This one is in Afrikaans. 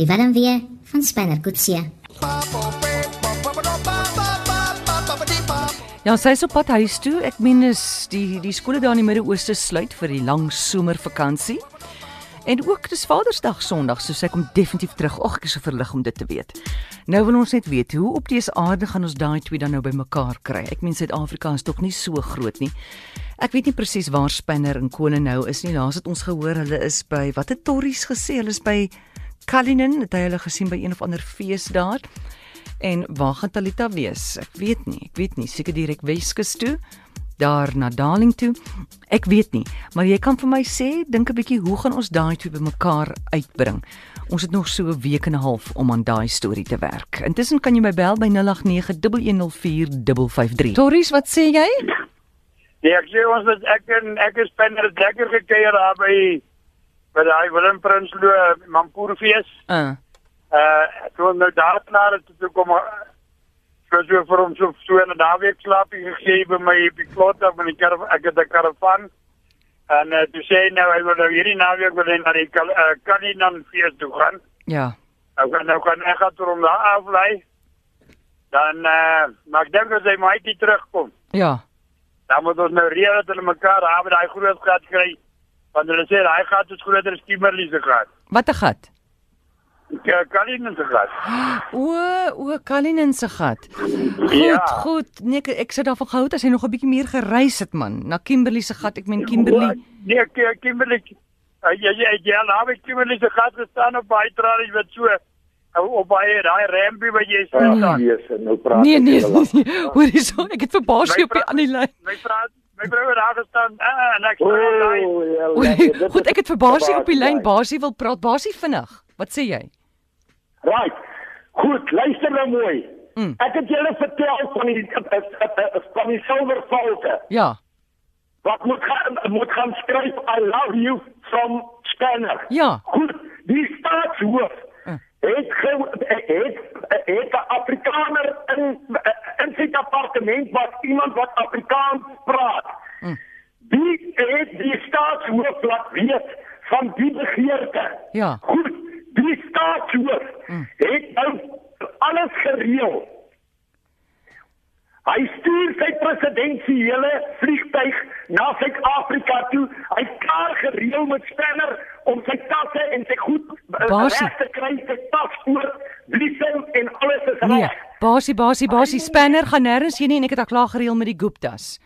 Die Willem weer van Spanner Kutsie. Ja, sy is op pad huis toe. Ek meen is die die skole daar in die Midde-Ooste sluit vir die lang somervakansie. En ook dis Vadersdag Sondag, so sy kom definitief terug. Ag, ek is so verlig om dit te weet. Nou wil ons net weet hoe op dese aarde gaan ons daai twee dan nou bymekaar kry. Ek meen Suid-Afrika is tog nie so groot nie. Ek weet nie presies waar Spinner en Kone nou is nie. Laas het ons gehoor hulle is by wat het Torries gesê? Hulle is by Cullinan, het hy hulle gesien by een of ander fees daar. En waar gaan Talita wees? Ek weet nie. Ek weet nie. Seker direk Weskus toe, daar na Darling toe. Ek weet nie, maar jy kan vir my sê, dink 'n bietjie, hoe gaan ons daai twee bymekaar uitbring? Ons het nog so 'n week en 'n half om aan daai storie te werk. Intussen kan jy my bel by 0891104553. Tories, wat sê jy? Nee, ek sê ons het ek en ek is binne lekker gekuier daar by by daai Willem Prinsloo Mampoerfees. Uh. Uh toe nou daar klaar het toe kom uh, so so vir hom so so 'n naweek slaapie gegee by my op die af in die kar ek het 'n karavan. En uh, toe sê hy nou hy wil nou hierdie naweek wil hy na die uh, Kalinan fees toe gaan. Ja. Nou kan nou kan ek gaan toe om daar aflei. Dan uh maar ek dink as hy maar net terugkom. Ja. Dan moet ons nou reël dat hulle mekaar daar by daai groot gat kry. Want hulle sê daai gat is groter as Kimberley se gat. Wat 'n gat? Kalinin se gat. O, o, Kalinin se gat. Goed, Ja. goed. Nee, ek, ek sit daarvan gehou het as hy nog 'n bietjie meer gereis het man, na Kimberley se gat. Ek meen Kimberley. Nee, Ki- Kimberley. Ja, ja, ja, nou het Kimberley se gat gestaan op baie tralies wat so op baie daai rampie wat jy sê staan. Jesus, nou praat Nee, nee, te lank. nee. Hoor hierso, ek het vir Basie op die ander lyn. My vrou, my vrou het daar gestaan uh, en ek sê daai Goed, ek het vir Basie op die lyn. Basie wil praat. Basie vinnig. Wat sê jy? Right. Goed, luister nou mooi. Mm. Ek het julle vertel van die van die silvervalke. Ja. Wat moet gaan moet gaan skryf I love you from Spanner. Ja. Goed, die staatshoof. Het ge, het het 'n Afrikaner in in sy departement wat iemand wat Afrikaans praat. Mm. Die het die staatshoof laat weet van die begeerte. Ja. Goed, die staatshoof Mm. het nou alles gereël. Hy stuur sy presidensiële vliegtyg na Suid-Afrika toe. Hy klaar gereël met Spanner om sy tasse en sy goed eh, reg te kry, sy paspoort, bliksem en alles is Nee. reg. Basie, Basie, Basie Spanner gaan nêrens heen nie en ek het al klaar gereël met die Guptas.